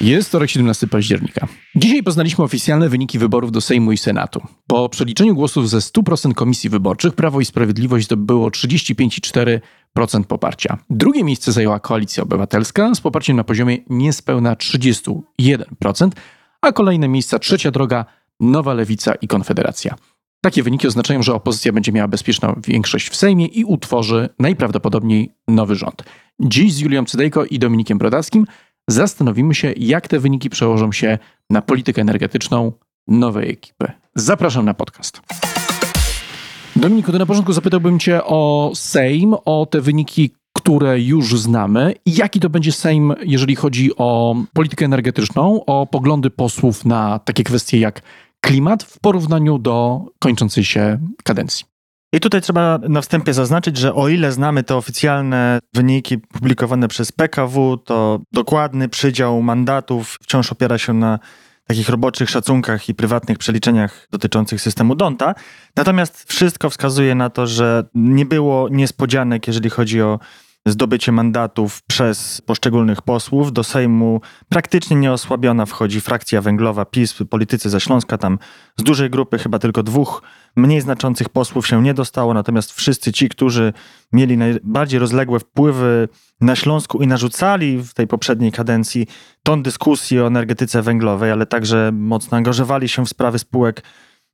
Jest wtorek 17 października. Dzisiaj poznaliśmy oficjalne wyniki wyborów do Sejmu i Senatu. Po przeliczeniu głosów ze 100% komisji wyborczych Prawo i Sprawiedliwość zdobyło 35,4% poparcia. Drugie miejsce zajęła Koalicja Obywatelska z poparciem na poziomie niespełna 31%, a kolejne miejsca Trzecia Droga, Nowa Lewica i Konfederacja. Takie wyniki oznaczają, że opozycja będzie miała bezpieczną większość w Sejmie i utworzy najprawdopodobniej nowy rząd. Dziś z Julią Cydejko i Dominikiem Brodackim zastanowimy się, jak te wyniki przełożą się na politykę energetyczną nowej ekipy. Zapraszam na podcast. Dominiku, to na początku zapytałbym Cię o Sejm, o te wyniki, które już znamy. Jaki to będzie Sejm, jeżeli chodzi o politykę energetyczną, o poglądy posłów na takie kwestie jak klimat w porównaniu do kończącej się kadencji? I tutaj trzeba na wstępie zaznaczyć, że o ile znamy te oficjalne wyniki publikowane przez PKW, to dokładny przydział mandatów wciąż opiera się na takich roboczych szacunkach i prywatnych przeliczeniach dotyczących systemu Donta. Natomiast wszystko wskazuje na to, że nie było niespodzianek, jeżeli chodzi o zdobycie mandatów przez poszczególnych posłów. Do Sejmu praktycznie nieosłabiona wchodzi frakcja węglowa PiS, politycy ze Śląska, tam z dużej grupy chyba tylko dwóch mniej znaczących posłów się nie dostało, natomiast wszyscy ci, którzy mieli najbardziej rozległe wpływy na Śląsku i narzucali w tej poprzedniej kadencji ton dyskusji o energetyce węglowej, ale także mocno angażowali się w sprawy spółek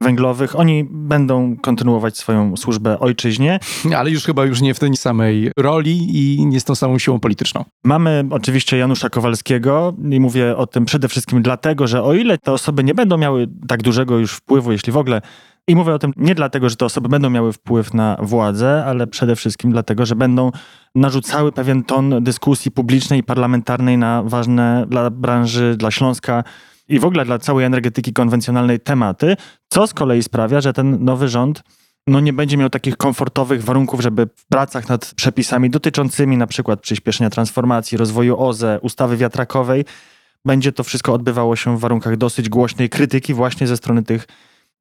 węglowych. Oni będą kontynuować swoją służbę ojczyźnie. Ale już chyba już nie w tej samej roli i nie z tą samą siłą polityczną. Mamy oczywiście Janusza Kowalskiego i mówię o tym przede wszystkim dlatego, że o ile te osoby nie będą miały tak dużego już wpływu, jeśli w ogóle i mówię o tym nie dlatego, że te osoby będą miały wpływ na władzę, ale przede wszystkim dlatego, że będą narzucały pewien ton dyskusji publicznej i parlamentarnej na ważne dla branży, dla Śląska i w ogóle dla całej energetyki konwencjonalnej tematy, co z kolei sprawia, że ten nowy rząd no nie będzie miał takich komfortowych warunków, żeby w pracach nad przepisami dotyczącymi na przykład przyspieszenia transformacji, rozwoju OZE, ustawy wiatrakowej, będzie to wszystko odbywało się w warunkach dosyć głośnej krytyki właśnie ze strony tych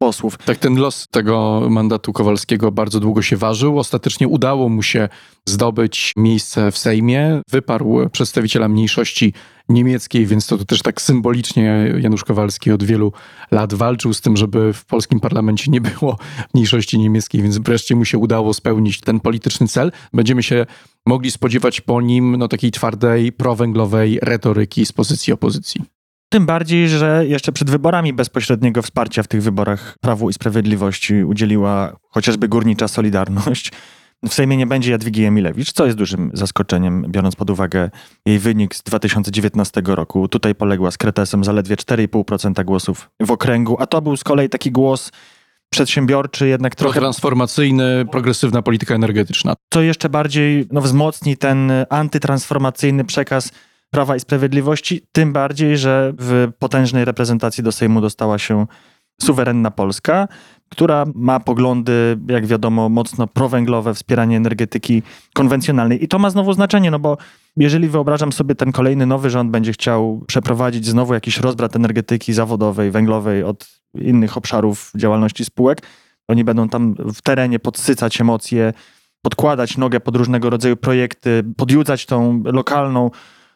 posłów. Tak, ten los tego mandatu Kowalskiego bardzo długo się ważył. Ostatecznie udało mu się zdobyć miejsce w Sejmie. Wyparł przedstawiciela mniejszości niemieckiej, więc to, to też tak symbolicznie Janusz Kowalski od wielu lat walczył z tym, żeby w polskim parlamencie nie było mniejszości niemieckiej, więc wreszcie mu się udało spełnić ten polityczny cel. Będziemy się mogli spodziewać po nim no, takiej twardej, prowęglowej retoryki z pozycji opozycji. Tym bardziej, że jeszcze przed wyborami bezpośredniego wsparcia w tych wyborach Prawu i Sprawiedliwości udzieliła chociażby górnicza Solidarność. W Sejmie nie będzie Jadwigi Emilewicz, co jest dużym zaskoczeniem, biorąc pod uwagę jej wynik z 2019 roku. Tutaj poległa z Kretesem zaledwie 4,5% głosów w okręgu, a to był z kolei taki głos przedsiębiorczy, jednak trochę... Transformacyjny, progresywna polityka energetyczna. Co jeszcze bardziej no, wzmocni ten antytransformacyjny przekaz Prawa i Sprawiedliwości, tym bardziej, że w potężnej reprezentacji do Sejmu dostała się suwerenna Polska, która ma poglądy, jak wiadomo, mocno prowęglowe, wspieranie energetyki konwencjonalnej. I to ma znowu znaczenie, no bo jeżeli wyobrażam sobie ten kolejny nowy rząd będzie chciał przeprowadzić znowu jakiś rozbrat energetyki zawodowej, węglowej od innych obszarów działalności spółek, oni będą tam w terenie podsycać emocje, podkładać nogę pod różnego rodzaju projekty, podjudzać tą lokalną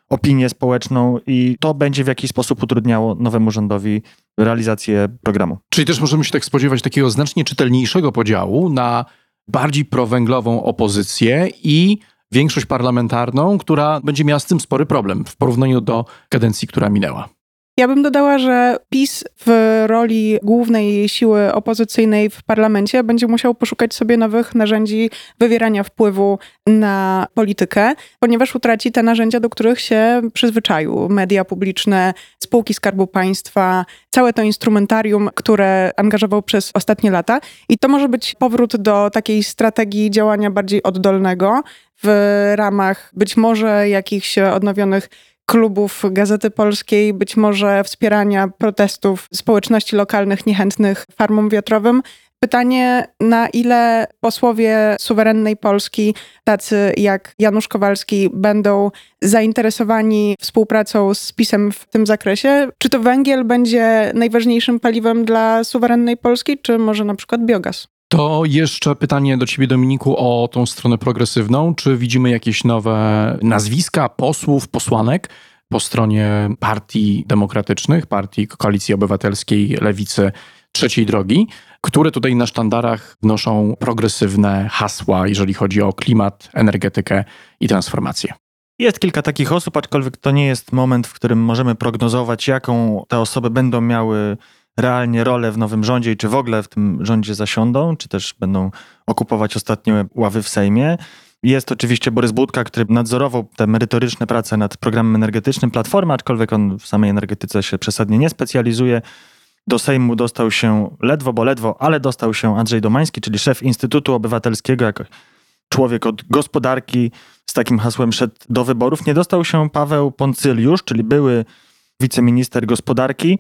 opinię społeczną i to będzie w jakiś sposób utrudniało nowemu rządowi realizację programu. Czyli też możemy się tak spodziewać takiego znacznie czytelniejszego podziału na bardziej prowęglową opozycję i większość parlamentarną, która będzie miała z tym spory problem w porównaniu do kadencji, która minęła. Ja bym dodała, że PiS w roli głównej siły opozycyjnej w parlamencie będzie musiał poszukać sobie nowych narzędzi wywierania wpływu na politykę, ponieważ utraci te narzędzia, do których się przyzwyczaił. Media publiczne, spółki Skarbu Państwa, całe to instrumentarium, które angażował przez ostatnie lata. I to może być powrót do takiej strategii działania bardziej oddolnego w ramach być może jakichś odnowionych klubów Gazety Polskiej, być może wspierania protestów społeczności lokalnych niechętnych farmom wiatrowym. Pytanie, na ile posłowie suwerennej Polski, tacy jak Janusz Kowalski, będą zainteresowani współpracą z PiSem w tym zakresie? Czy to węgiel będzie najważniejszym paliwem dla suwerennej Polski, czy może na przykład biogaz? To jeszcze pytanie do Ciebie, Dominiku, o tą stronę progresywną. Czy widzimy jakieś nowe nazwiska posłów, posłanek po stronie partii demokratycznych, partii Koalicji Obywatelskiej, Lewicy, Trzeciej Drogi, które tutaj na sztandarach wnoszą progresywne hasła, jeżeli chodzi o klimat, energetykę i transformację? Jest kilka takich osób, aczkolwiek to nie jest moment, w którym możemy prognozować, jaką te osoby będą miały realnie rolę w nowym rządzie i czy w ogóle w tym rządzie zasiądą, czy też będą okupować ostatnie ławy w Sejmie. Jest oczywiście Borys Budka, który nadzorował te merytoryczne prace nad programem energetycznym Platformy, aczkolwiek on w samej energetyce się przesadnie nie specjalizuje. Do Sejmu dostał się ledwo, bo ledwo, ale dostał się Andrzej Domański, czyli szef Instytutu Obywatelskiego, jako człowiek od gospodarki z takim hasłem szedł do wyborów. Nie dostał się Paweł Poncyliusz, czyli były wiceminister gospodarki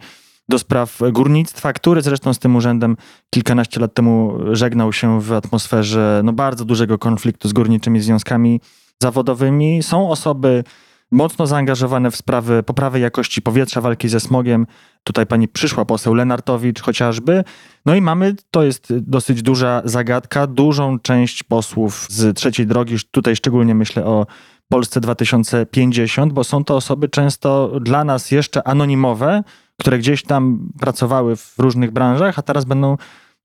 do spraw górnictwa, który zresztą z tym urzędem kilkanaście lat temu żegnał się w atmosferze no, bardzo dużego konfliktu z górniczymi związkami zawodowymi. Są osoby mocno zaangażowane w sprawy poprawy jakości powietrza, walki ze smogiem. Tutaj pani przyszła poseł Lenartowicz chociażby. No i mamy, to jest dosyć duża zagadka, dużą część posłów z trzeciej drogi, tutaj szczególnie myślę o Polsce 2050, bo są to osoby często dla nas jeszcze anonimowe, które gdzieś tam pracowały w różnych branżach, a teraz będą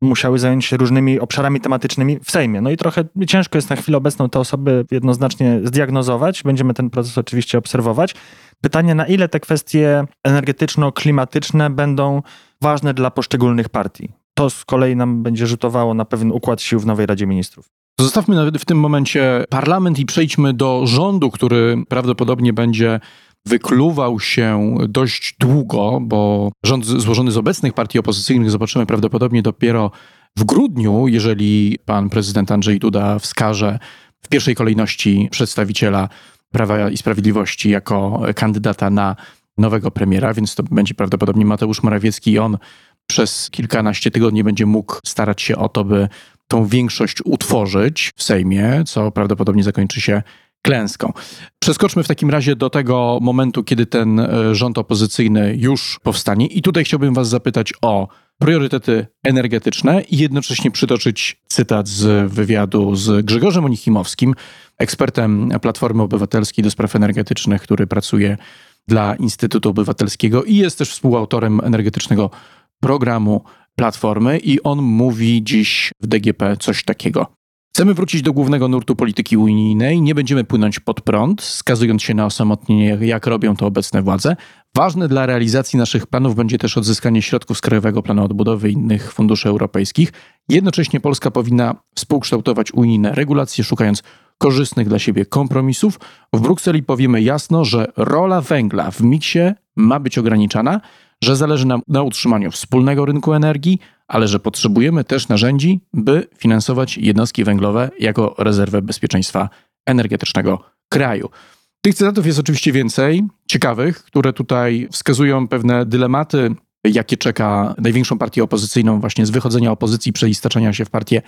musiały zająć się różnymi obszarami tematycznymi w Sejmie. No i trochę ciężko jest na chwilę obecną te osoby jednoznacznie zdiagnozować. Będziemy ten proces oczywiście obserwować. Pytanie, na ile te kwestie energetyczno-klimatyczne będą ważne dla poszczególnych partii. To z kolei nam będzie rzutowało na pewien układ sił w nowej Radzie Ministrów. Zostawmy w tym momencie parlament i przejdźmy do rządu, który prawdopodobnie będzie wykluwał się dość długo, bo rząd złożony z obecnych partii opozycyjnych zobaczymy prawdopodobnie dopiero w grudniu, jeżeli pan prezydent Andrzej Duda wskaże w pierwszej kolejności przedstawiciela Prawa i Sprawiedliwości jako kandydata na nowego premiera, więc to będzie prawdopodobnie Mateusz Morawiecki i on przez kilkanaście tygodni będzie mógł starać się o to, by tą większość utworzyć w Sejmie, co prawdopodobnie zakończy się klęską. Przeskoczmy w takim razie do tego momentu, kiedy ten e, rząd opozycyjny już powstanie. I tutaj chciałbym Was zapytać o priorytety energetyczne i jednocześnie przytoczyć cytat z wywiadu z Grzegorzem Onichimowskim, ekspertem Platformy Obywatelskiej do spraw energetycznych, który pracuje dla Instytutu Obywatelskiego i jest też współautorem energetycznego programu Platformy. I on mówi dziś w DGP coś takiego. Chcemy wrócić do głównego nurtu polityki unijnej, nie będziemy płynąć pod prąd, skazując się na osamotnienie, jak robią to obecne władze. Ważne dla realizacji naszych planów będzie też odzyskanie środków z Krajowego Planu Odbudowy i innych funduszy europejskich. Jednocześnie Polska powinna współkształtować unijne regulacje, szukając korzystnych dla siebie kompromisów. W Brukseli powiemy jasno, że rola węgla w miksie ma być ograniczana, że zależy nam na utrzymaniu wspólnego rynku energii, ale że potrzebujemy też narzędzi, by finansować jednostki węglowe jako rezerwę bezpieczeństwa energetycznego kraju. Tych cytatów jest oczywiście więcej, ciekawych, które tutaj wskazują pewne dylematy, jakie czeka największą partię opozycyjną właśnie z wychodzenia opozycji, przeistaczania się w partię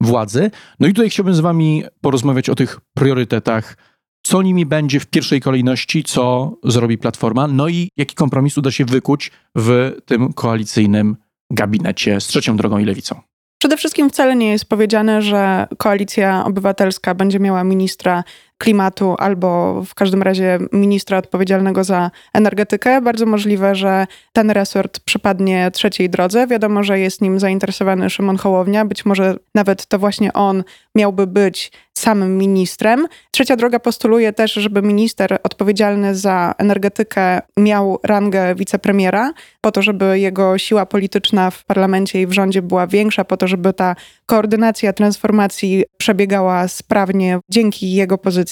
władzy. No i tutaj chciałbym z wami porozmawiać o tych priorytetach, co nimi będzie w pierwszej kolejności, co zrobi Platforma, no i jaki kompromis uda się wykuć w tym koalicyjnym gabinecie z trzecią drogą i lewicą? Przede wszystkim wcale nie jest powiedziane, że koalicja obywatelska będzie miała ministra klimatu albo w każdym razie ministra odpowiedzialnego za energetykę. Bardzo możliwe, że ten resort przypadnie trzeciej drodze. Wiadomo, że jest nim zainteresowany Szymon Hołownia. Być może nawet to właśnie on miałby być samym ministrem. Trzecia droga postuluje też, żeby minister odpowiedzialny za energetykę miał rangę wicepremiera, po to, żeby jego siła polityczna w parlamencie i w rządzie była większa, po to, żeby ta koordynacja transformacji przebiegała sprawnie dzięki jego pozycji.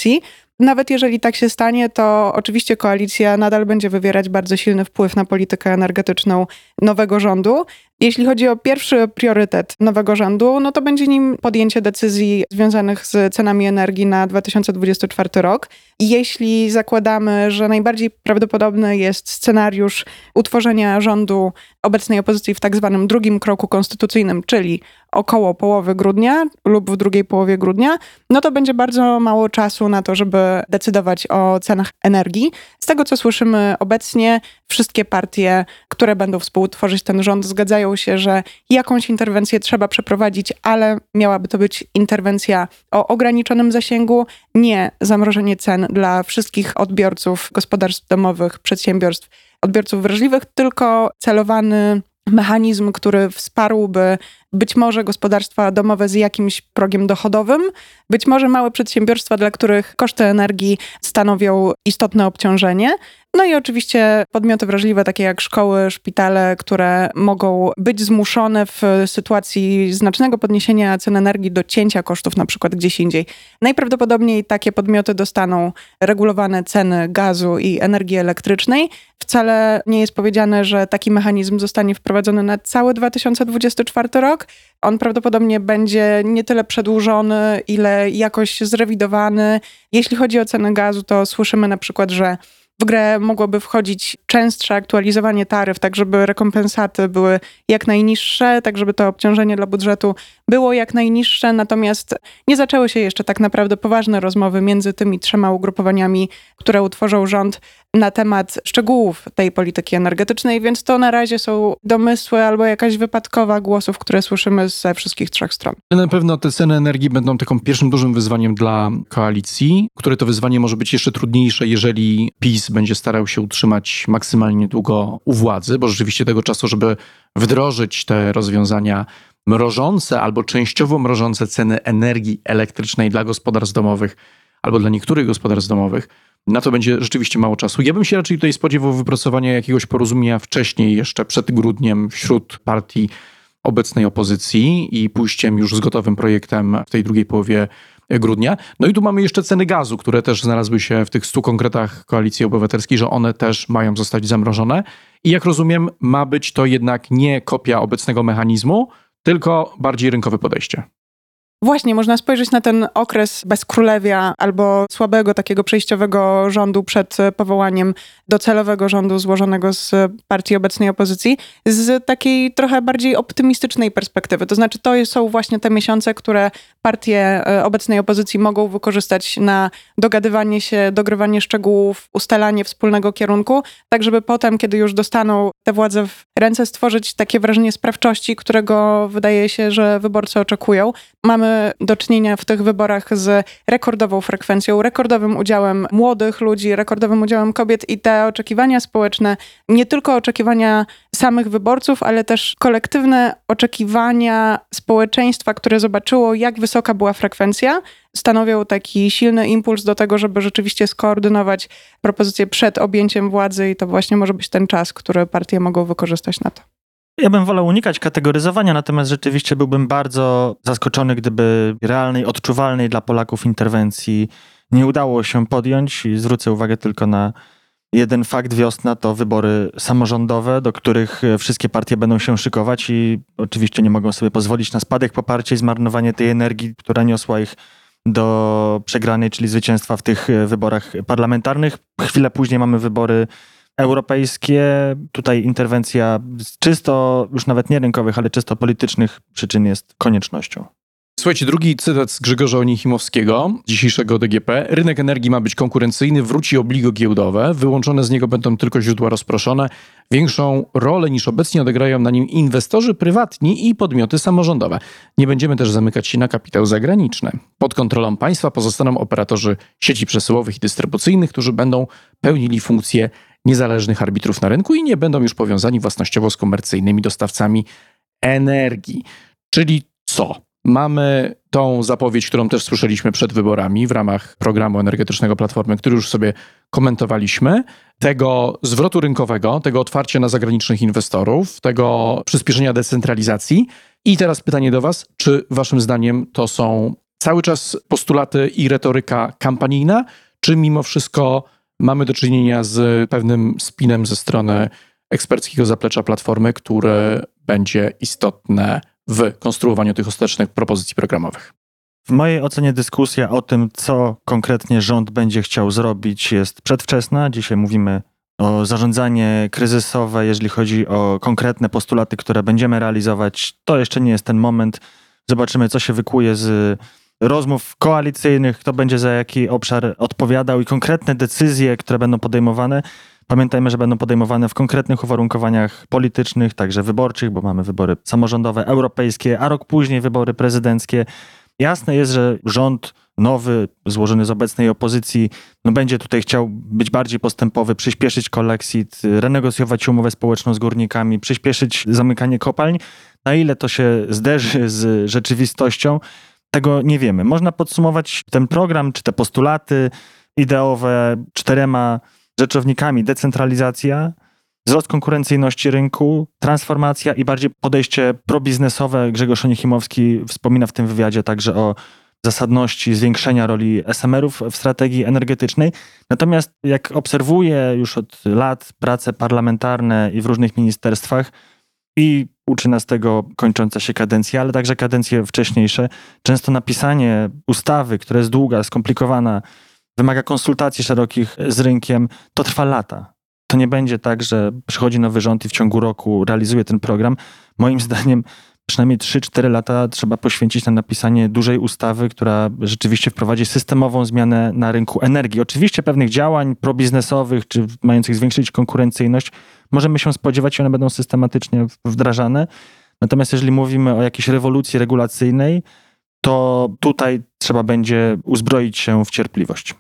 Nawet jeżeli tak się stanie, to oczywiście koalicja nadal będzie wywierać bardzo silny wpływ na politykę energetyczną nowego rządu. Jeśli chodzi o pierwszy priorytet nowego rządu, no to będzie nim podjęcie decyzji związanych z cenami energii na 2024 rok. Jeśli zakładamy, że najbardziej prawdopodobny jest scenariusz utworzenia rządu obecnej opozycji w tak zwanym drugim kroku konstytucyjnym, czyli około połowy grudnia lub w drugiej połowie grudnia, no to będzie bardzo mało czasu na to, żeby decydować o cenach energii. Z tego, co słyszymy obecnie, wszystkie partie, które będą współtworzyć ten rząd, zgadzają się, że jakąś interwencję trzeba przeprowadzić, ale miałaby to być interwencja o ograniczonym zasięgu, nie zamrożenie cen dla wszystkich odbiorców gospodarstw domowych, przedsiębiorstw, odbiorców wrażliwych, tylko celowany mechanizm, który wsparłby być może gospodarstwa domowe z jakimś progiem dochodowym, być może małe przedsiębiorstwa, dla których koszty energii stanowią istotne obciążenie. No i oczywiście podmioty wrażliwe, takie jak szkoły, szpitale, które mogą być zmuszone w sytuacji znacznego podniesienia cen energii do cięcia kosztów, na przykład gdzieś indziej. Najprawdopodobniej takie podmioty dostaną regulowane ceny gazu i energii elektrycznej. Wcale nie jest powiedziane, że taki mechanizm zostanie wprowadzony na cały 2024 rok. On prawdopodobnie będzie nie tyle przedłużony, ile jakoś zrewidowany. Jeśli chodzi o cenę gazu, to słyszymy na przykład, że w grę mogłoby wchodzić częstsze aktualizowanie taryf, tak żeby rekompensaty były jak najniższe, tak żeby to obciążenie dla budżetu było jak najniższe. Natomiast nie zaczęły się jeszcze tak naprawdę poważne rozmowy między tymi trzema ugrupowaniami, które utworzą rząd na temat szczegółów tej polityki energetycznej, więc to na razie są domysły albo jakaś wypadkowa głosów, które słyszymy ze wszystkich trzech stron. Na pewno te ceny energii będą taką pierwszym dużym wyzwaniem dla koalicji, które to wyzwanie może być jeszcze trudniejsze, jeżeli PiS będzie starał się utrzymać maksymalnie długo u władzy, bo rzeczywiście tego czasu, żeby wdrożyć te rozwiązania mrożące albo częściowo mrożące ceny energii elektrycznej dla gospodarstw domowych albo dla niektórych gospodarstw domowych, na to będzie rzeczywiście mało czasu. Ja bym się raczej tutaj spodziewał wypracowania jakiegoś porozumienia wcześniej, jeszcze przed grudniem, wśród partii obecnej opozycji i pójściem już z gotowym projektem w tej drugiej połowie grudnia. No i tu mamy jeszcze ceny gazu, które też znalazły się w tych stu konkretach Koalicji Obywatelskiej, że one też mają zostać zamrożone. I jak rozumiem, ma być to jednak nie kopia obecnego mechanizmu, tylko bardziej rynkowe podejście. Właśnie, można spojrzeć na ten okres bezkrólewia albo słabego takiego przejściowego rządu przed powołaniem docelowego rządu złożonego z partii obecnej opozycji z takiej trochę bardziej optymistycznej perspektywy. To znaczy, to są właśnie te miesiące, które partie e, obecnej opozycji mogą wykorzystać na dogadywanie się, dogrywanie szczegółów, ustalanie wspólnego kierunku, tak żeby potem, kiedy już dostaną tę władzę w ręce, stworzyć takie wrażenie sprawczości, którego wydaje się, że wyborcy oczekują. Mamy do czynienia w tych wyborach z rekordową frekwencją, rekordowym udziałem młodych ludzi, rekordowym udziałem kobiet i te oczekiwania społeczne, nie tylko oczekiwania samych wyborców, ale też kolektywne oczekiwania społeczeństwa, które zobaczyło, jak wysoka była frekwencja, stanowią taki silny impuls do tego, żeby rzeczywiście skoordynować propozycje przed objęciem władzy i to właśnie może być ten czas, który partie mogą wykorzystać na to. Ja bym wolał unikać kategoryzowania, natomiast rzeczywiście byłbym bardzo zaskoczony, gdyby realnej, odczuwalnej dla Polaków interwencji nie udało się podjąć. I zwrócę uwagę tylko na jeden fakt wiosna to wybory samorządowe, do których wszystkie partie będą się szykować i oczywiście nie mogą sobie pozwolić na spadek poparcia i zmarnowanie tej energii, która niosła ich do przegranej, czyli zwycięstwa w tych wyborach parlamentarnych. Chwilę później mamy wybory europejskie. Tutaj interwencja z czysto, już nawet nie rynkowych, ale czysto politycznych przyczyn jest koniecznością. Słuchajcie, drugi cytat z Grzegorza Onichimowskiego, dzisiejszego DGP. Rynek energii ma być konkurencyjny, wróci obligo giełdowe, wyłączone z niego będą tylko źródła rozproszone. Większą rolę niż obecnie odegrają na nim inwestorzy prywatni i podmioty samorządowe. Nie będziemy też zamykać się na kapitał zagraniczny. Pod kontrolą państwa pozostaną operatorzy sieci przesyłowych i dystrybucyjnych, którzy będą pełnili funkcje niezależnych arbitrów na rynku i nie będą już powiązani własnościowo z komercyjnymi dostawcami energii. Czyli co? Mamy tą zapowiedź, którą też słyszeliśmy przed wyborami w ramach programu energetycznego Platformy, który już sobie komentowaliśmy, tego zwrotu rynkowego, tego otwarcia na zagranicznych inwestorów, tego przyspieszenia decentralizacji. I teraz pytanie do Was, czy Waszym zdaniem to są cały czas postulaty i retoryka kampanijna, czy mimo wszystko mamy do czynienia z pewnym spinem ze strony eksperckiego zaplecza Platformy, które będzie istotne w konstruowaniu tych ostatecznych propozycji programowych. W mojej ocenie dyskusja o tym, co konkretnie rząd będzie chciał zrobić, jest przedwczesna. Dzisiaj mówimy o zarządzanie kryzysowe, jeżeli chodzi o konkretne postulaty, które będziemy realizować. To jeszcze nie jest ten moment. Zobaczymy, co się wykuje z rozmów koalicyjnych, kto będzie za jaki obszar odpowiadał i konkretne decyzje, które będą podejmowane. Pamiętajmy, że będą podejmowane w konkretnych uwarunkowaniach politycznych, także wyborczych, bo mamy wybory samorządowe, europejskie, a rok później wybory prezydenckie. Jasne jest, że rząd nowy, złożony z obecnej opozycji, no będzie tutaj chciał być bardziej postępowy, przyspieszyć koleksit, renegocjować umowę społeczną z górnikami, przyspieszyć zamykanie kopalń. Na ile to się zderzy z rzeczywistością, tego nie wiemy. Można podsumować ten program, czy te postulaty ideowe czterema rzeczownikami decentralizacja, wzrost konkurencyjności rynku, transformacja i bardziej podejście probiznesowe. Grzegorz Onichimowski wspomina w tym wywiadzie także o zasadności zwiększenia roli SMR-ów w strategii energetycznej. Natomiast jak obserwuję już od lat prace parlamentarne i w różnych ministerstwach i uczy nas tego kończąca się kadencja, ale także kadencje wcześniejsze, często napisanie ustawy, która jest długa, skomplikowana, wymaga konsultacji szerokich z rynkiem, to trwa lata. To nie będzie tak, że przychodzi nowy rząd i w ciągu roku realizuje ten program. Moim zdaniem przynajmniej 3-4 lata trzeba poświęcić na napisanie dużej ustawy, która rzeczywiście wprowadzi systemową zmianę na rynku energii. Oczywiście pewnych działań probiznesowych, czy mających zwiększyć konkurencyjność, możemy się spodziewać i one będą systematycznie wdrażane. Natomiast jeżeli mówimy o jakiejś rewolucji regulacyjnej, to tutaj trzeba będzie uzbroić się w cierpliwość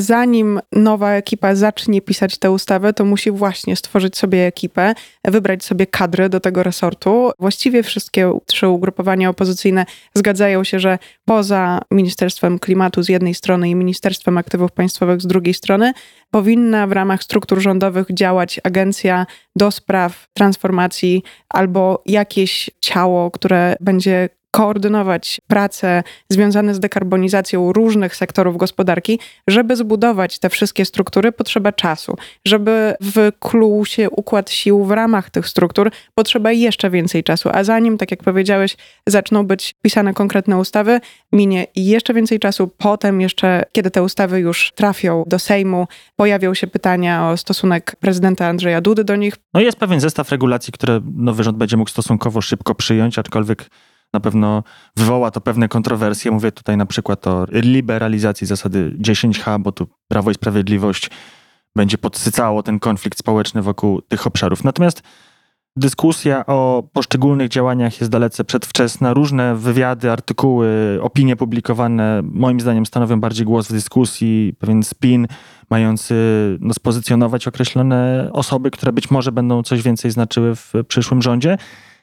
zanim nowa ekipa zacznie pisać tę ustawę, to musi właśnie stworzyć sobie ekipę, wybrać sobie kadry do tego resortu. Właściwie wszystkie trzy ugrupowania opozycyjne zgadzają się, że poza Ministerstwem Klimatu z jednej strony i Ministerstwem Aktywów Państwowych z drugiej strony powinna w ramach struktur rządowych działać agencja do spraw transformacji albo jakieś ciało, które będzie koordynować prace związane z dekarbonizacją różnych sektorów gospodarki, żeby zbudować te wszystkie struktury, potrzeba czasu. Żeby wykluł się układ sił w ramach tych struktur, potrzeba jeszcze więcej czasu. A zanim, tak jak powiedziałeś, zaczną być pisane konkretne ustawy, minie jeszcze więcej czasu. Potem jeszcze, kiedy te ustawy już trafią do Sejmu, pojawią się pytania o stosunek prezydenta Andrzeja Dudy do nich. No jest pewien zestaw regulacji, które nowy rząd będzie mógł stosunkowo szybko przyjąć, aczkolwiek na pewno wywoła to pewne kontrowersje. Mówię tutaj na przykład o liberalizacji zasady 10H, bo tu Prawo i Sprawiedliwość będzie podsycało ten konflikt społeczny wokół tych obszarów. Natomiast dyskusja o poszczególnych działaniach jest dalece przedwczesna. Różne wywiady, artykuły, opinie publikowane moim zdaniem stanowią bardziej głos w dyskusji, pewien spin mający no, spozycjonować określone osoby, które być może będą coś więcej znaczyły w przyszłym rządzie.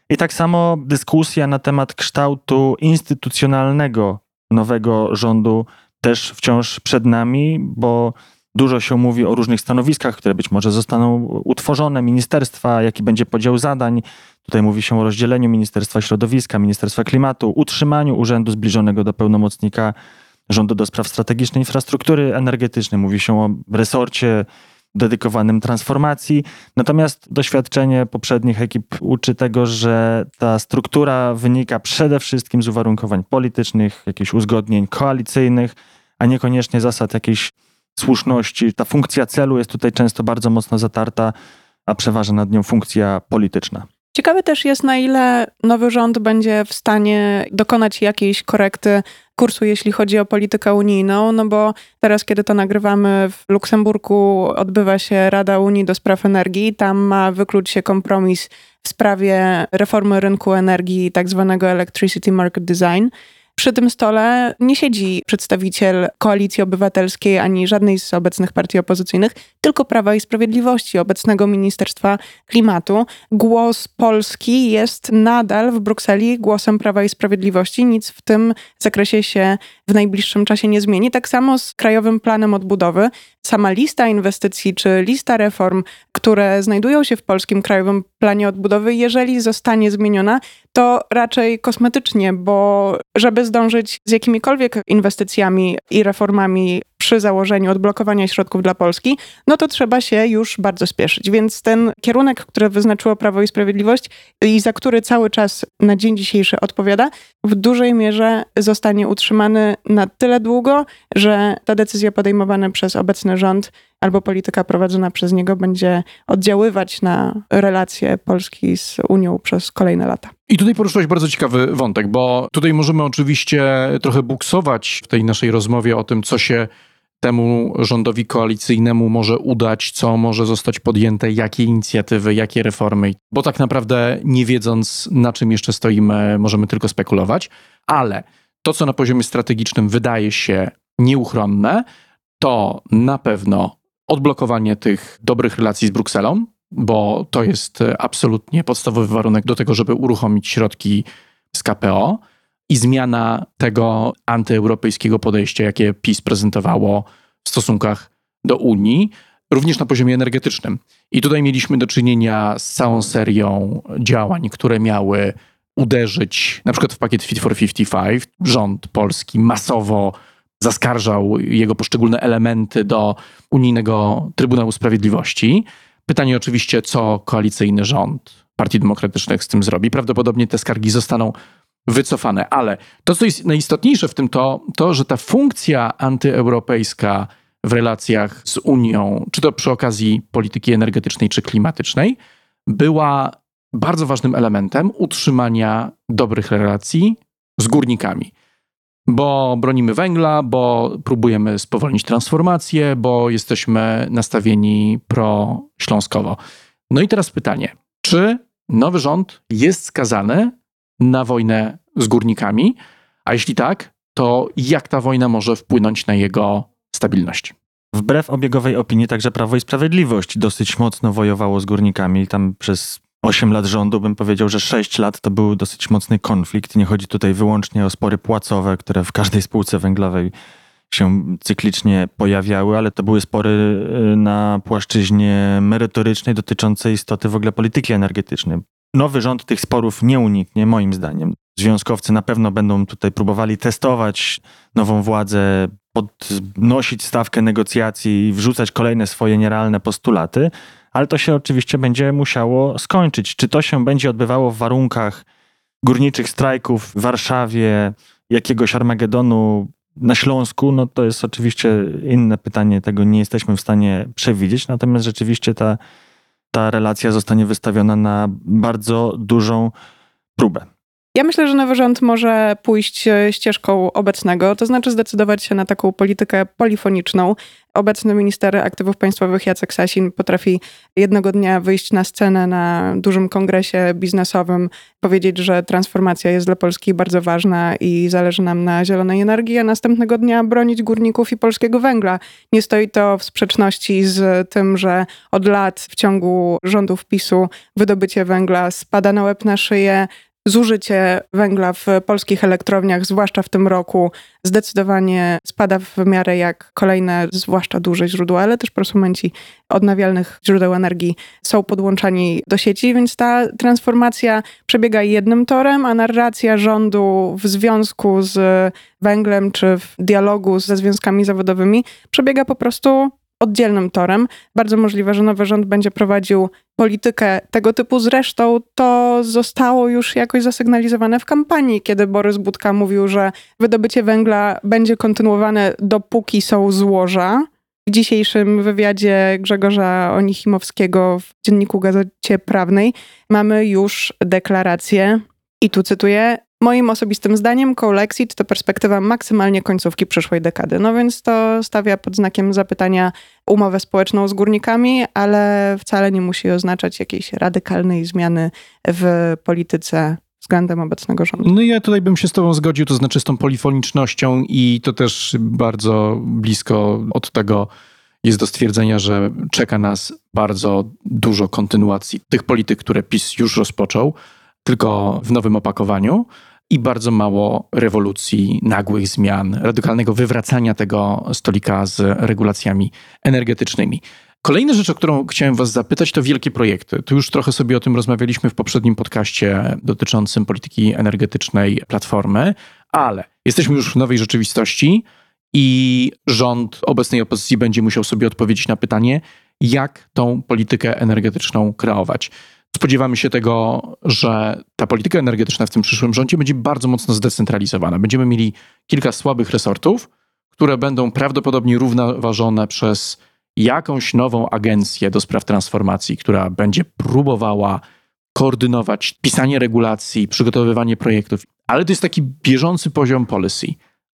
I tak samo dyskusja na temat kształtu instytucjonalnego nowego rządu też wciąż przed nami, bo dużo się mówi o różnych stanowiskach, które być może zostaną utworzone, ministerstwa, jaki będzie podział zadań. Tutaj mówi się o rozdzieleniu Ministerstwa Środowiska, Ministerstwa Klimatu, utrzymaniu urzędu zbliżonego do pełnomocnika rządu do spraw strategicznej infrastruktury energetycznej. Mówi się o resorcie dedykowanym transformacji. Natomiast doświadczenie poprzednich ekip uczy tego, że ta struktura wynika przede wszystkim z uwarunkowań politycznych, jakichś uzgodnień koalicyjnych, a niekoniecznie zasad jakiejś słuszności. Ta funkcja celu jest tutaj często bardzo mocno zatarta, a przeważa nad nią funkcja polityczna. Ciekawe też jest, na ile nowy rząd będzie w stanie dokonać jakiejś korekty kursu, jeśli chodzi o politykę unijną, no bo teraz, kiedy to nagrywamy w Luksemburgu, odbywa się Rada Unii do Spraw Energii. Tam ma wykluć się kompromis w sprawie reformy rynku energii, tak zwanego Electricity Market Design. Przy tym stole nie siedzi przedstawiciel koalicji obywatelskiej ani żadnej z obecnych partii opozycyjnych, tylko Prawa i Sprawiedliwości, obecnego Ministerstwa Klimatu. Głos Polski jest nadal w Brukseli głosem Prawa i Sprawiedliwości. Nic w tym zakresie się w najbliższym czasie nie zmieni. Tak samo z Krajowym Planem Odbudowy. Sama lista inwestycji czy lista reform, które znajdują się w Polskim Krajowym Planie Odbudowy, jeżeli zostanie zmieniona, to raczej kosmetycznie, bo żeby zdążyć z jakimikolwiek inwestycjami i reformami przy założeniu odblokowania środków dla Polski, no to trzeba się już bardzo spieszyć. Więc ten kierunek, który wyznaczyło Prawo i Sprawiedliwość i za który cały czas na dzień dzisiejszy odpowiada, w dużej mierze zostanie utrzymany na tyle długo, że ta decyzja podejmowana przez obecny rząd albo polityka prowadzona przez niego będzie oddziaływać na relacje Polski z Unią przez kolejne lata. I tutaj poruszyłeś bardzo ciekawy wątek, bo tutaj możemy oczywiście trochę buksować w tej naszej rozmowie o tym, co się temu rządowi koalicyjnemu może udać, co może zostać podjęte, jakie inicjatywy, jakie reformy, bo tak naprawdę nie wiedząc, na czym jeszcze stoimy, możemy tylko spekulować, ale to, co na poziomie strategicznym wydaje się nieuchronne, to na pewno odblokowanie tych dobrych relacji z Brukselą, bo to jest absolutnie podstawowy warunek do tego, żeby uruchomić środki z KPO i zmiana tego antyeuropejskiego podejścia, jakie PiS prezentowało w stosunkach do Unii, również na poziomie energetycznym. I tutaj mieliśmy do czynienia z całą serią działań, które miały uderzyć na przykład w pakiet Fit for 55. Rząd polski masowo zaskarżał jego poszczególne elementy do Unijnego Trybunału Sprawiedliwości. Pytanie oczywiście, co koalicyjny rząd Partii Demokratycznych z tym zrobi. Prawdopodobnie te skargi zostaną wycofane. Ale to, co jest najistotniejsze w tym, to, to że ta funkcja antyeuropejska w relacjach z Unią, czy to przy okazji polityki energetycznej, czy klimatycznej, była bardzo ważnym elementem utrzymania dobrych relacji z górnikami. Bo bronimy węgla, bo próbujemy spowolnić transformację, bo jesteśmy nastawieni pro-śląskowo. No i teraz pytanie, czy nowy rząd jest skazany na wojnę z górnikami? A jeśli tak, to jak ta wojna może wpłynąć na jego stabilność? Wbrew obiegowej opinii, także Prawo i Sprawiedliwość dosyć mocno wojowało z górnikami. Tam przez 8 lat rządu bym powiedział, że 6 lat to był dosyć mocny konflikt. Nie chodzi tutaj wyłącznie o spory płacowe, które w każdej spółce węglowej się cyklicznie pojawiały, ale to były spory y, na płaszczyźnie merytorycznej dotyczącej istoty w ogóle polityki energetycznej. Nowy rząd tych sporów nie uniknie, moim zdaniem. Związkowcy na pewno będą tutaj próbowali testować nową władzę, podnosić stawkę negocjacji i wrzucać kolejne swoje nierealne postulaty, ale to się oczywiście będzie musiało skończyć. Czy to się będzie odbywało w warunkach górniczych strajków w Warszawie, jakiegoś Armagedonu na Śląsku, no to jest oczywiście inne pytanie, tego nie jesteśmy w stanie przewidzieć, natomiast rzeczywiście ta ta relacja zostanie wystawiona na bardzo dużą próbę. Ja myślę, że nowy rząd może pójść e, ścieżką obecnego, to znaczy zdecydować się na taką politykę polifoniczną. Obecny minister aktywów państwowych Jacek Sasin potrafi jednego dnia wyjść na scenę na dużym kongresie biznesowym, powiedzieć, że transformacja jest dla Polski bardzo ważna i zależy nam na zielonej energii, a następnego dnia bronić górników i polskiego węgla. Nie stoi to w sprzeczności z tym, że od lat w ciągu rządów PiSu wydobycie węgla spada na łeb na szyję, zużycie węgla w polskich elektrowniach, zwłaszcza w tym roku, zdecydowanie spada w miarę jak kolejne, zwłaszcza duże źródła, ale też prosumenci odnawialnych źródeł energii są podłączani do sieci, więc ta transformacja przebiega jednym torem, a narracja rządu w związku z węglem czy w dialogu ze związkami zawodowymi przebiega po prostu oddzielnym torem. Bardzo możliwe, że nowy rząd będzie prowadził politykę tego typu. Zresztą to zostało już jakoś zasygnalizowane w kampanii, kiedy Borys Budka mówił, że wydobycie węgla będzie kontynuowane dopóki są złoża. w dzisiejszym wywiadzie Grzegorza Onichimowskiego w dzienniku Gazecie Prawnej mamy już deklarację i tu cytuję, Moim osobistym zdaniem Coalexit to perspektywa maksymalnie końcówki przyszłej dekady. No więc to stawia pod znakiem zapytania umowę społeczną z górnikami, ale wcale nie musi oznaczać jakiejś radykalnej zmiany w polityce względem obecnego rządu. No ja tutaj bym się z tobą zgodził, to znaczy z tą polifonicznością i to też bardzo blisko od tego jest do stwierdzenia, że czeka nas bardzo dużo kontynuacji tych polityk, które PiS już rozpoczął, tylko w nowym opakowaniu i bardzo mało rewolucji, nagłych zmian, radykalnego wywracania tego stolika z regulacjami energetycznymi. Kolejna rzecz, o którą chciałem Was zapytać, to wielkie projekty. Tu już trochę sobie o tym rozmawialiśmy w poprzednim podcaście dotyczącym polityki energetycznej Platformy, ale jesteśmy już w nowej rzeczywistości i rząd obecnej opozycji będzie musiał sobie odpowiedzieć na pytanie, jak tą politykę energetyczną kreować. Spodziewamy się tego, że ta polityka energetyczna w tym przyszłym rządzie będzie bardzo mocno zdecentralizowana. Będziemy mieli kilka słabych resortów, które będą prawdopodobnie równoważone przez jakąś nową agencję do spraw transformacji, która będzie próbowała koordynować pisanie regulacji, przygotowywanie projektów. Ale to jest taki bieżący poziom policy.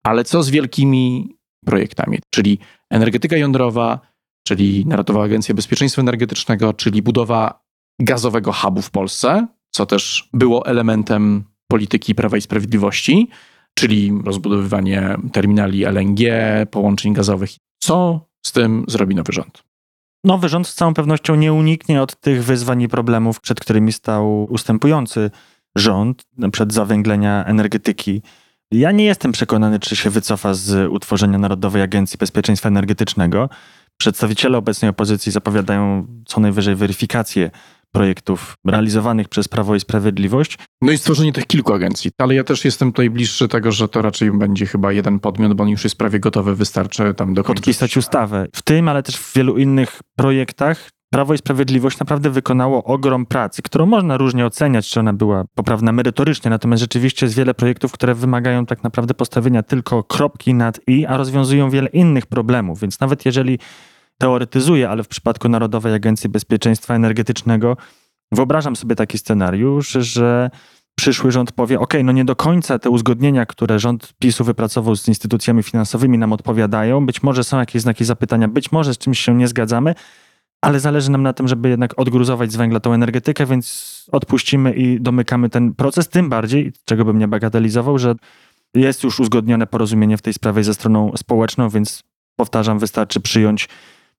Ale co z wielkimi projektami, czyli energetyka jądrowa, czyli Narodowa Agencja Bezpieczeństwa Energetycznego, czyli budowa gazowego hubu w Polsce, co też było elementem polityki Prawa i Sprawiedliwości, czyli rozbudowywanie terminali LNG, połączeń gazowych. Co z tym zrobi nowy rząd? Nowy rząd z całą pewnością nie uniknie od tych wyzwań i problemów, przed którymi stał ustępujący rząd, przed zawęglenia energetyki. Ja nie jestem przekonany, czy się wycofa z utworzenia Narodowej Agencji Bezpieczeństwa Energetycznego. Przedstawiciele obecnej opozycji zapowiadają co najwyżej weryfikację projektów realizowanych przez Prawo i Sprawiedliwość. No i stworzenie tych kilku agencji, ale ja też jestem tutaj bliższy tego, że to raczej będzie chyba jeden podmiot, bo on już jest prawie gotowy, wystarczy tam dokończyć. Podpisać ustawę. W tym, ale też w wielu innych projektach Prawo i Sprawiedliwość naprawdę wykonało ogrom pracy, którą można różnie oceniać, czy ona była poprawna merytorycznie, natomiast rzeczywiście jest wiele projektów, które wymagają tak naprawdę postawienia tylko kropki nad i, a rozwiązują wiele innych problemów, więc nawet jeżeli teoretyzuję, ale w przypadku Narodowej Agencji Bezpieczeństwa Energetycznego wyobrażam sobie taki scenariusz, że przyszły rząd powie: OK, no nie do końca te uzgodnienia, które rząd PiSu wypracował z instytucjami finansowymi, nam odpowiadają. Być może są jakieś znaki zapytania, być może z czymś się nie zgadzamy, ale zależy nam na tym, żeby jednak odgruzować z węgla tą energetykę, więc odpuścimy i domykamy ten proces. Tym bardziej, czego bym nie bagatelizował, że jest już uzgodnione porozumienie w tej sprawie ze stroną społeczną, więc powtarzam, wystarczy przyjąć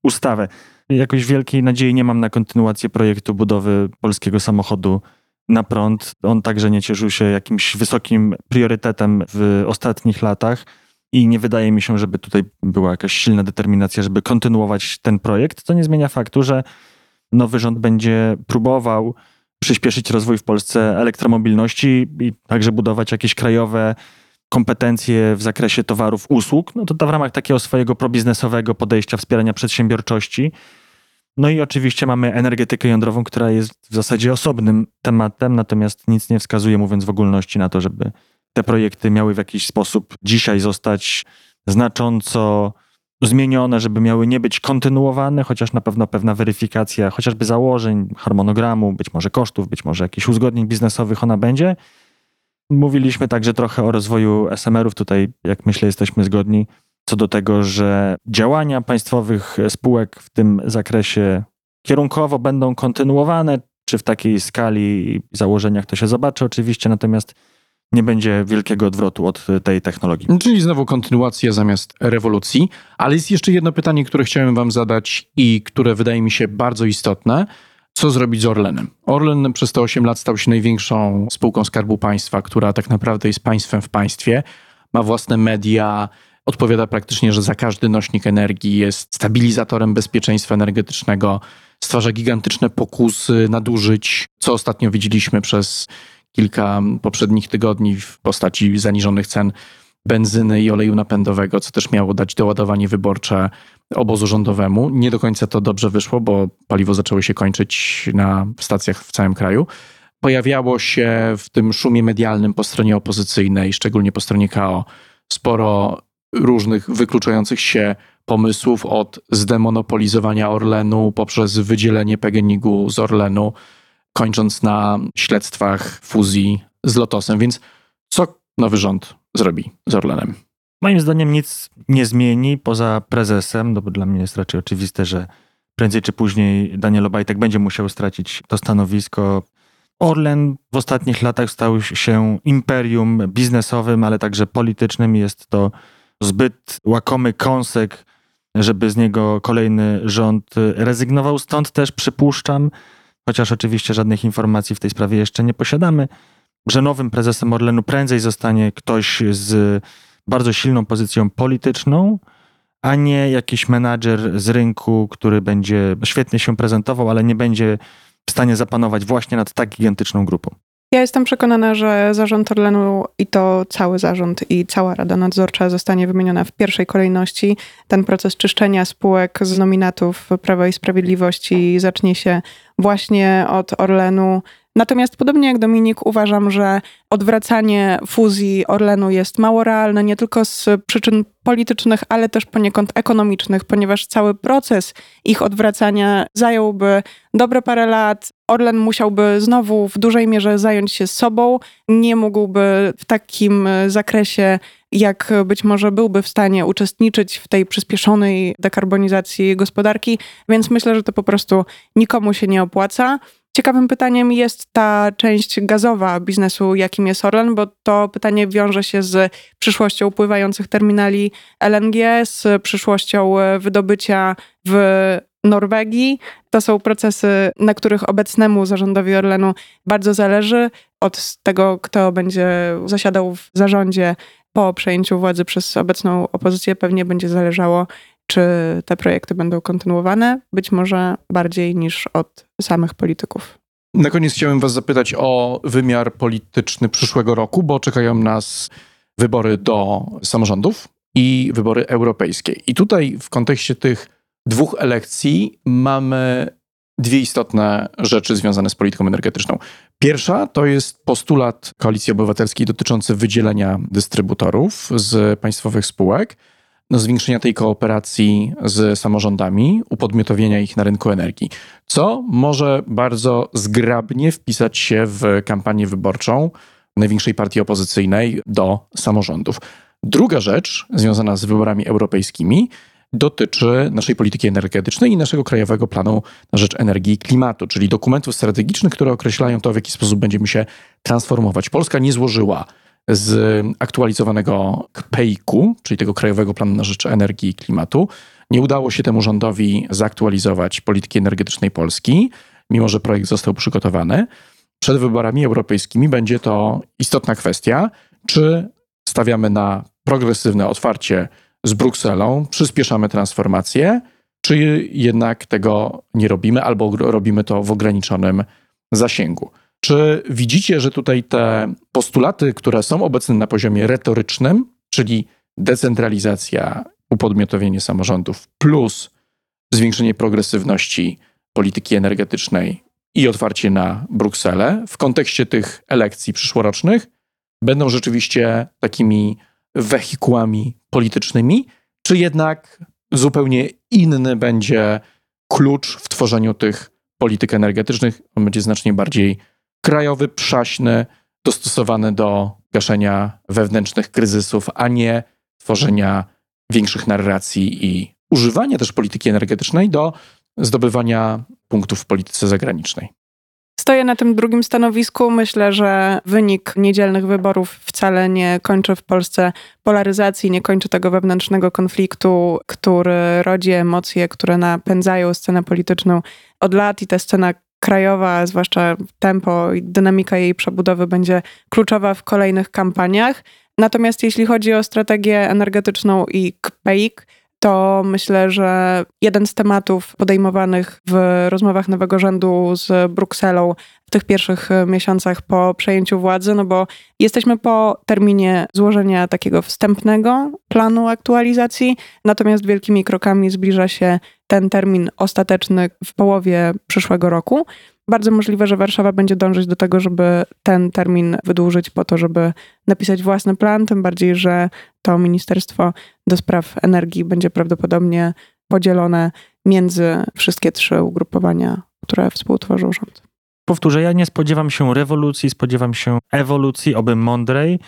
ustawę. Jakoś wielkiej nadziei nie mam na kontynuację projektu budowy polskiego samochodu na prąd. On także nie cieszył się jakimś wysokim priorytetem w ostatnich latach i nie wydaje mi się, żeby tutaj była jakaś silna determinacja, żeby kontynuować ten projekt. To nie zmienia faktu, że nowy rząd będzie próbował przyspieszyć rozwój w Polsce elektromobilności i także budować jakieś krajowe kompetencje w zakresie towarów, usług, no to, to w ramach takiego swojego probiznesowego podejścia wspierania przedsiębiorczości. No i oczywiście mamy energetykę jądrową, która jest w zasadzie osobnym tematem, natomiast nic nie wskazuje, mówiąc w ogólności, na to, żeby te projekty miały w jakiś sposób dzisiaj zostać znacząco zmienione, żeby miały nie być kontynuowane, chociaż na pewno pewna weryfikacja chociażby założeń, harmonogramu, być może kosztów, być może jakichś uzgodnień biznesowych ona będzie. Mówiliśmy także trochę o rozwoju SMR-ów. Tutaj, jak myślę, jesteśmy zgodni co do tego, że działania państwowych spółek w tym zakresie kierunkowo będą kontynuowane, czy w takiej skali i założeniach to się zobaczy oczywiście, natomiast nie będzie wielkiego odwrotu od tej technologii. Czyli znowu kontynuacja zamiast rewolucji. Ale jest jeszcze jedno pytanie, które chciałem Wam zadać i które wydaje mi się bardzo istotne co zrobić z Orlenem. Orlen przez te 8 lat stał się największą spółką Skarbu Państwa, która tak naprawdę jest państwem w państwie, ma własne media, odpowiada praktycznie, że za każdy nośnik energii jest stabilizatorem bezpieczeństwa energetycznego, stwarza gigantyczne pokusy nadużyć, co ostatnio widzieliśmy przez kilka poprzednich tygodni w postaci zaniżonych cen benzyny i oleju napędowego, co też miało dać doładowanie wyborcze obozu rządowemu. Nie do końca to dobrze wyszło, bo paliwo zaczęło się kończyć na stacjach w całym kraju. Pojawiało się w tym szumie medialnym po stronie opozycyjnej, szczególnie po stronie KO, sporo różnych wykluczających się pomysłów od zdemonopolizowania Orlenu poprzez wydzielenie PGNiG-u z Orlenu, kończąc na śledztwach fuzji z Lotosem. Więc co nowy rząd zrobi z Orlenem? Moim zdaniem nic nie zmieni poza prezesem, no bo dla mnie jest raczej oczywiste, że prędzej czy później Daniel Obajtek będzie musiał stracić to stanowisko. Orlen w ostatnich latach stał się imperium biznesowym, ale także politycznym. Jest to zbyt łakomy kąsek, żeby z niego kolejny rząd rezygnował. Stąd też przypuszczam, chociaż oczywiście żadnych informacji w tej sprawie jeszcze nie posiadamy, że nowym prezesem Orlenu prędzej zostanie ktoś z bardzo silną pozycją polityczną, a nie jakiś menadżer z rynku, który będzie świetnie się prezentował, ale nie będzie w stanie zapanować właśnie nad tak gigantyczną grupą. Ja jestem przekonana, że zarząd Orlenu i to cały zarząd i cała Rada Nadzorcza zostanie wymieniona w pierwszej kolejności. Ten proces czyszczenia spółek z nominatów Prawa i Sprawiedliwości zacznie się właśnie od Orlenu. Natomiast podobnie jak Dominik, uważam, że odwracanie fuzji Orlenu jest mało realne, nie tylko z przyczyn politycznych, ale też poniekąd ekonomicznych, ponieważ cały proces ich odwracania zająłby dobre parę lat. Orlen musiałby znowu w dużej mierze zająć się sobą, nie mógłby w takim zakresie jak być może byłby w stanie uczestniczyć w tej przyspieszonej dekarbonizacji gospodarki, więc myślę, że to po prostu nikomu się nie opłaca. Ciekawym pytaniem jest ta część gazowa biznesu, jakim jest Orlen, bo to pytanie wiąże się z przyszłością pływających terminali LNG, z przyszłością wydobycia w Norwegii. To są procesy, na których obecnemu zarządowi Orlenu bardzo zależy. Od tego, kto będzie zasiadał w zarządzie po przejęciu władzy przez obecną opozycję, pewnie będzie zależało, czy te projekty będą kontynuowane, być może bardziej niż od samych polityków. Na koniec chciałem Was zapytać o wymiar polityczny przyszłego roku, bo czekają nas wybory do samorządów i wybory europejskie. I tutaj w kontekście tych dwóch elekcji mamy dwie istotne rzeczy związane z polityką energetyczną. Pierwsza to jest postulat Koalicji Obywatelskiej dotyczący wydzielenia dystrybutorów z państwowych spółek zwiększenia tej kooperacji z samorządami, upodmiotowienia ich na rynku energii, co może bardzo zgrabnie wpisać się w kampanię wyborczą największej partii opozycyjnej do samorządów. Druga rzecz związana z wyborami europejskimi dotyczy naszej polityki energetycznej i naszego krajowego planu na rzecz energii i klimatu, czyli dokumentów strategicznych, które określają to, w jaki sposób będziemy się transformować. Polska nie złożyła z aktualizowanego KPEIK-u, czyli tego Krajowego Planu na Rzecz Energii i Klimatu. Nie udało się temu rządowi zaktualizować polityki energetycznej Polski, mimo że projekt został przygotowany. Przed wyborami europejskimi będzie to istotna kwestia, czy stawiamy na progresywne otwarcie z Brukselą, przyspieszamy transformację, czy jednak tego nie robimy albo robimy to w ograniczonym zasięgu. Czy widzicie, że tutaj te postulaty, które są obecne na poziomie retorycznym, czyli decentralizacja, upodmiotowienie samorządów plus zwiększenie progresywności polityki energetycznej i otwarcie na Brukselę w kontekście tych elekcji przyszłorocznych będą rzeczywiście takimi wehikułami politycznymi, czy jednak zupełnie inny będzie klucz w tworzeniu tych polityk energetycznych? On będzie znacznie bardziej krajowy, przaśny, dostosowany do gaszenia wewnętrznych kryzysów, a nie tworzenia większych narracji i używania też polityki energetycznej do zdobywania punktów w polityce zagranicznej. Stoję na tym drugim stanowisku. Myślę, że wynik niedzielnych wyborów wcale nie kończy w Polsce polaryzacji, nie kończy tego wewnętrznego konfliktu, który rodzi emocje, które napędzają scenę polityczną od lat i ta scena krajowa, zwłaszcza tempo i dynamika jej przebudowy będzie kluczowa w kolejnych kampaniach. Natomiast jeśli chodzi o strategię energetyczną i KPEIK, to myślę, że jeden z tematów podejmowanych w rozmowach nowego rządu z Brukselą w tych pierwszych miesiącach po przejęciu władzy, no bo jesteśmy po terminie złożenia takiego wstępnego planu aktualizacji, natomiast wielkimi krokami zbliża się ten termin ostateczny w połowie przyszłego roku. Bardzo możliwe, że Warszawa będzie dążyć do tego, żeby ten termin wydłużyć po to, żeby napisać własny plan, tym bardziej, że to Ministerstwo do Spraw Energii będzie prawdopodobnie podzielone między wszystkie trzy ugrupowania, które współtworzą rząd. Powtórzę, ja nie spodziewam się rewolucji, spodziewam się ewolucji, oby mądrej.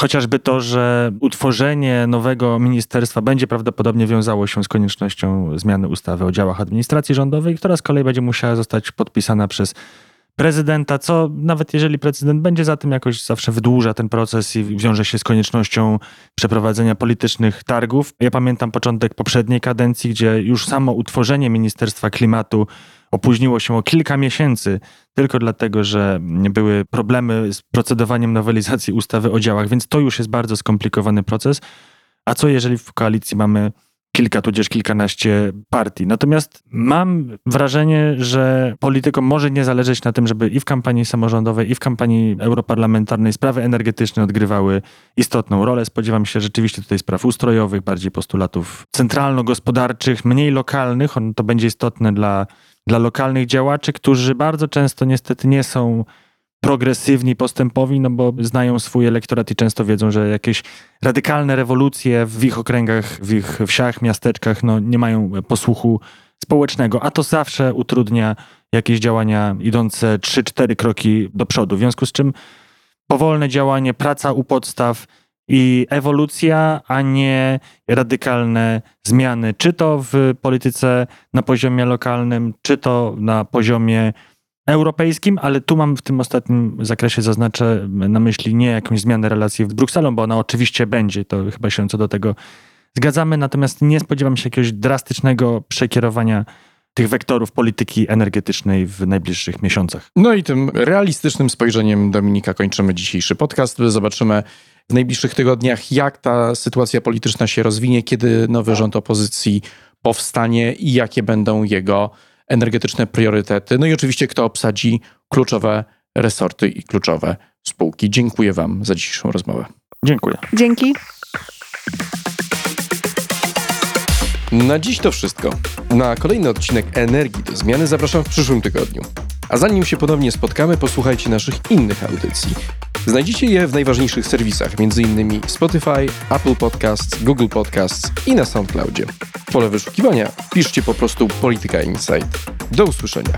Chociażby to, że utworzenie nowego ministerstwa będzie prawdopodobnie wiązało się z koniecznością zmiany ustawy o działach administracji rządowej, która z kolei będzie musiała zostać podpisana przez prezydenta, co nawet jeżeli prezydent będzie za tym jakoś zawsze wydłuża ten proces i wiąże się z koniecznością przeprowadzenia politycznych targów. Ja pamiętam początek poprzedniej kadencji, gdzie już samo utworzenie Ministerstwa Klimatu opóźniło się o kilka miesięcy tylko dlatego, że były problemy z procedowaniem nowelizacji ustawy o działach, więc to już jest bardzo skomplikowany proces. A co jeżeli w koalicji mamy kilka, tudzież kilkanaście partii. Natomiast mam wrażenie, że politykom może nie zależeć na tym, żeby i w kampanii samorządowej, i w kampanii europarlamentarnej sprawy energetyczne odgrywały istotną rolę. Spodziewam się rzeczywiście tutaj spraw ustrojowych, bardziej postulatów centralno-gospodarczych, mniej lokalnych. To będzie istotne dla, dla lokalnych działaczy, którzy bardzo często niestety nie są progresywni, postępowi, no bo znają swój elektorat i często wiedzą, że jakieś radykalne rewolucje w ich okręgach, w ich wsiach, miasteczkach, no nie mają posłuchu społecznego, a to zawsze utrudnia jakieś działania idące 3-4 kroki do przodu. W związku z czym powolne działanie, praca u podstaw i ewolucja, a nie radykalne zmiany, czy to w polityce na poziomie lokalnym, czy to na poziomie europejskim, ale tu mam w tym ostatnim zakresie zaznaczę na myśli nie jakąś zmianę relacji z Brukselą, bo ona oczywiście będzie, to chyba się co do tego zgadzamy, natomiast nie spodziewam się jakiegoś drastycznego przekierowania tych wektorów polityki energetycznej w najbliższych miesiącach. No i tym realistycznym spojrzeniem Dominika kończymy dzisiejszy podcast. Zobaczymy w najbliższych tygodniach, jak ta sytuacja polityczna się rozwinie, kiedy nowy rząd opozycji powstanie i jakie będą jego energetyczne priorytety. No i oczywiście, kto obsadzi kluczowe resorty i kluczowe spółki. Dziękuję Wam za dzisiejszą rozmowę. Dziękuję. Dzięki. Na dziś to wszystko. Na kolejny odcinek Energii do Zmiany zapraszam w przyszłym tygodniu. A zanim się ponownie spotkamy, posłuchajcie naszych innych audycji. Znajdziecie je w najważniejszych serwisach, m.in. Spotify, Apple Podcasts, Google Podcasts i na SoundCloudzie. W pole wyszukiwania piszcie po prostu Polityka Insight. Do usłyszenia.